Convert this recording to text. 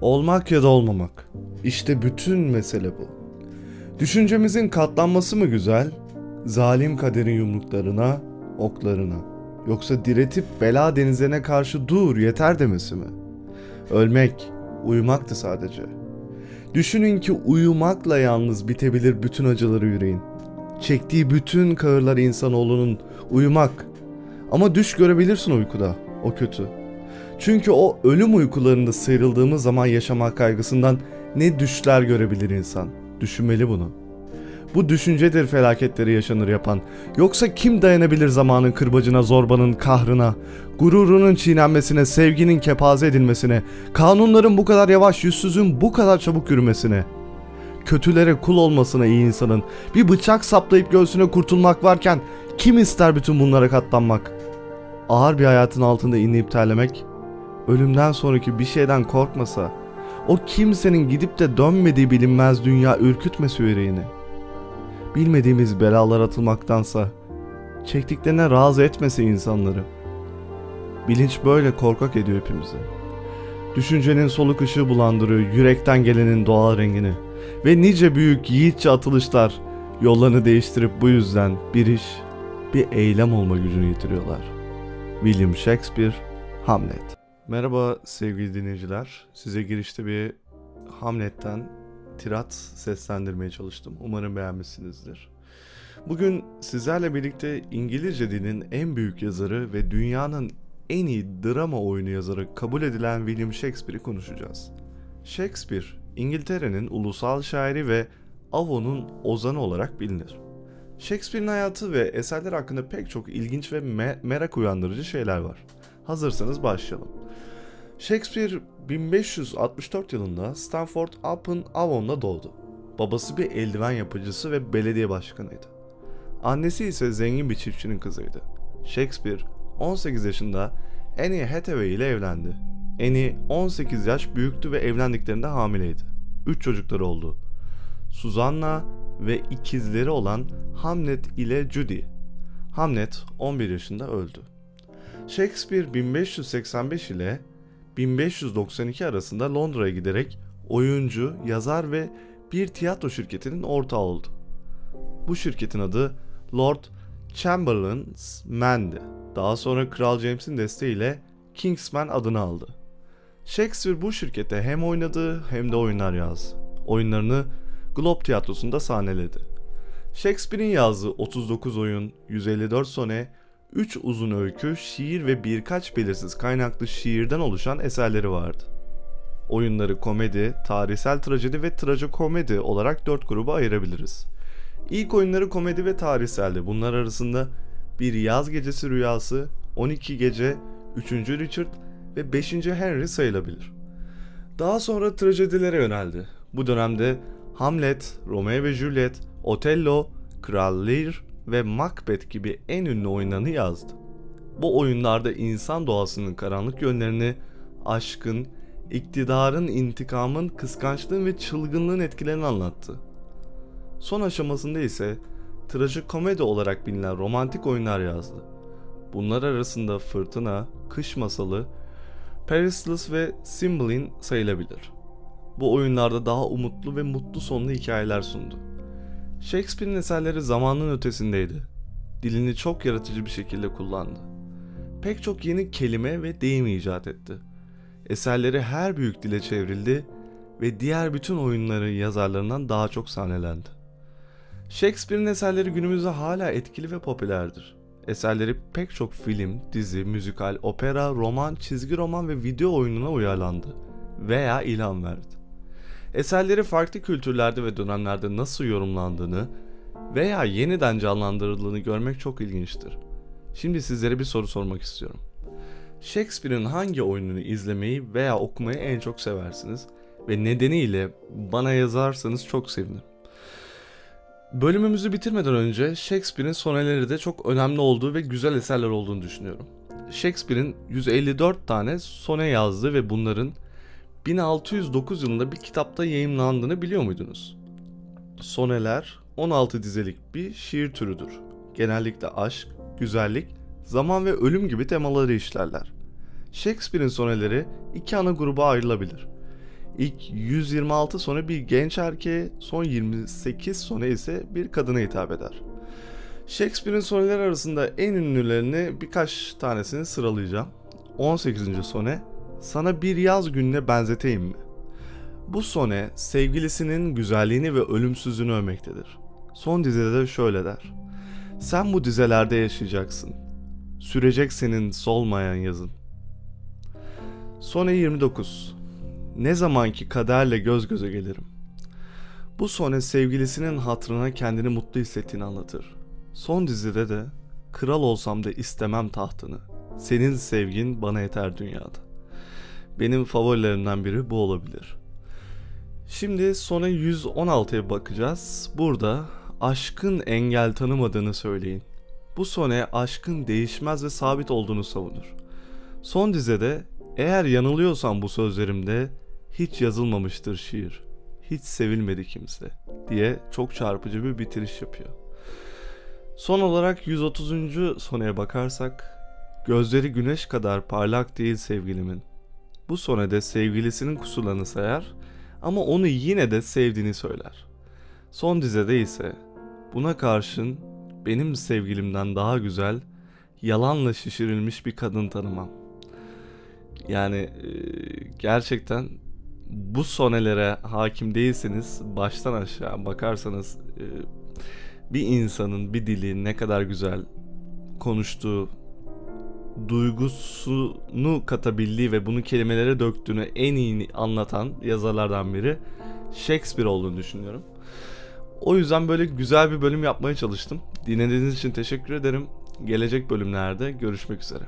Olmak ya da olmamak. İşte bütün mesele bu. Düşüncemizin katlanması mı güzel, zalim kaderin yumruklarına, oklarına? Yoksa diretip bela denizlerine karşı dur yeter demesi mi? Ölmek, uyumaktı sadece. Düşünün ki uyumakla yalnız bitebilir bütün acıları yüreğin. Çektiği bütün kahırlar insanoğlunun uyumak. Ama düş görebilirsin uykuda, o kötü. Çünkü o ölüm uykularında sıyrıldığımız zaman yaşamak kaygısından ne düşler görebilir insan. Düşünmeli bunu. Bu düşüncedir felaketleri yaşanır yapan. Yoksa kim dayanabilir zamanın kırbacına, zorbanın kahrına, gururunun çiğnenmesine, sevginin kepaze edilmesine, kanunların bu kadar yavaş, yüzsüzün bu kadar çabuk yürümesine? Kötülere kul olmasına iyi insanın, bir bıçak saplayıp göğsüne kurtulmak varken kim ister bütün bunlara katlanmak? Ağır bir hayatın altında inleyip terlemek, ölümden sonraki bir şeyden korkmasa, o kimsenin gidip de dönmediği bilinmez dünya ürkütmesi yüreğini. Bilmediğimiz belalar atılmaktansa, çektiklerine razı etmese insanları. Bilinç böyle korkak ediyor hepimizi. Düşüncenin soluk ışığı bulandırıyor yürekten gelenin doğal rengini. Ve nice büyük yiğitçe atılışlar yollarını değiştirip bu yüzden bir iş, bir eylem olma gücünü yitiriyorlar. William Shakespeare, Hamlet. Merhaba sevgili dinleyiciler. Size girişte bir Hamlet'ten tirat seslendirmeye çalıştım. Umarım beğenmişsinizdir. Bugün sizlerle birlikte İngilizce dilin en büyük yazarı ve dünyanın en iyi drama oyunu yazarı kabul edilen William Shakespeare'i konuşacağız. Shakespeare, İngiltere'nin ulusal şairi ve Avon'un ozanı olarak bilinir. Shakespeare'in hayatı ve eserler hakkında pek çok ilginç ve me- merak uyandırıcı şeyler var. Hazırsanız başlayalım. Shakespeare 1564 yılında Stanford upon Avon'da doğdu. Babası bir eldiven yapıcısı ve belediye başkanıydı. Annesi ise zengin bir çiftçinin kızıydı. Shakespeare 18 yaşında Annie Hathaway ile evlendi. Annie 18 yaş büyüktü ve evlendiklerinde hamileydi. 3 çocukları oldu. Susanna ve ikizleri olan Hamlet ile Judy. Hamlet 11 yaşında öldü. Shakespeare 1585 ile 1592 arasında Londra'ya giderek oyuncu, yazar ve bir tiyatro şirketinin ortağı oldu. Bu şirketin adı Lord Chamberlain's Man'di. Daha sonra Kral James'in desteğiyle Kingsman adını aldı. Shakespeare bu şirkete hem oynadı hem de oyunlar yazdı. Oyunlarını Globe Tiyatrosu'nda sahneledi. Shakespeare'in yazdığı 39 oyun, 154 sone, 3 uzun öykü, şiir ve birkaç belirsiz kaynaklı şiirden oluşan eserleri vardı. Oyunları komedi, tarihsel trajedi ve trajikomedi olarak dört gruba ayırabiliriz. İlk oyunları komedi ve tarihseldi. Bunlar arasında Bir Yaz Gecesi Rüyası, 12 Gece, 3. Richard ve 5. Henry sayılabilir. Daha sonra trajedilere yöneldi. Bu dönemde Hamlet, Romeo ve Juliet, Otello, Kral Lear ve Macbeth gibi en ünlü oyunlarını yazdı. Bu oyunlarda insan doğasının karanlık yönlerini, aşkın, iktidarın, intikamın, kıskançlığın ve çılgınlığın etkilerini anlattı. Son aşamasında ise trajikomedi olarak bilinen romantik oyunlar yazdı. Bunlar arasında Fırtına, Kış Masalı, Pericles ve Cymbeline sayılabilir. Bu oyunlarda daha umutlu ve mutlu sonlu hikayeler sundu. Shakespeare'in eserleri zamanın ötesindeydi. Dilini çok yaratıcı bir şekilde kullandı. Pek çok yeni kelime ve deyim icat etti. Eserleri her büyük dile çevrildi ve diğer bütün oyunları yazarlarından daha çok sahnelendi. Shakespeare'in eserleri günümüzde hala etkili ve popülerdir. Eserleri pek çok film, dizi, müzikal, opera, roman, çizgi roman ve video oyununa uyarlandı veya ilham verdi. Eserleri farklı kültürlerde ve dönemlerde nasıl yorumlandığını veya yeniden canlandırıldığını görmek çok ilginçtir. Şimdi sizlere bir soru sormak istiyorum. Shakespeare'in hangi oyununu izlemeyi veya okumayı en çok seversiniz ve nedeniyle bana yazarsanız çok sevinirim. Bölümümüzü bitirmeden önce Shakespeare'in soneleri de çok önemli olduğu ve güzel eserler olduğunu düşünüyorum. Shakespeare'in 154 tane sone yazdığı ve bunların 1609 yılında bir kitapta yayımlandığını biliyor muydunuz? Soneler 16 dizelik bir şiir türüdür. Genellikle aşk, güzellik, zaman ve ölüm gibi temaları işlerler. Shakespeare'in soneleri iki ana gruba ayrılabilir. İlk 126 sonu bir genç erkeğe, son 28 sonu ise bir kadına hitap eder. Shakespeare'in soneleri arasında en ünlülerini birkaç tanesini sıralayacağım. 18. sone, sana bir yaz gününe benzeteyim mi? Bu sone sevgilisinin güzelliğini ve ölümsüzlüğünü övmektedir. Son dizede de şöyle der. Sen bu dizelerde yaşayacaksın. Sürecek senin solmayan yazın. Sone 29. Ne zamanki kaderle göz göze gelirim. Bu sone sevgilisinin hatırına kendini mutlu hissettiğini anlatır. Son dizide de kral olsam da istemem tahtını. Senin sevgin bana yeter dünyada. Benim favorilerimden biri bu olabilir. Şimdi sona 116'ya bakacağız. Burada aşkın engel tanımadığını söyleyin. Bu sone aşkın değişmez ve sabit olduğunu savunur. Son dizede eğer yanılıyorsam bu sözlerimde hiç yazılmamıştır şiir. Hiç sevilmedi kimse diye çok çarpıcı bir bitiriş yapıyor. Son olarak 130. soneye bakarsak gözleri güneş kadar parlak değil sevgilimin. Bu sonede sevgilisinin kusurlarını sayar ama onu yine de sevdiğini söyler. Son dizede ise buna karşın benim sevgilimden daha güzel, yalanla şişirilmiş bir kadın tanımam. Yani e, gerçekten bu sonelere hakim değilseniz baştan aşağı bakarsanız e, bir insanın bir dili ne kadar güzel konuştuğu duygusunu katabildiği ve bunu kelimelere döktüğünü en iyi anlatan yazarlardan biri Shakespeare olduğunu düşünüyorum. O yüzden böyle güzel bir bölüm yapmaya çalıştım. Dinlediğiniz için teşekkür ederim. Gelecek bölümlerde görüşmek üzere.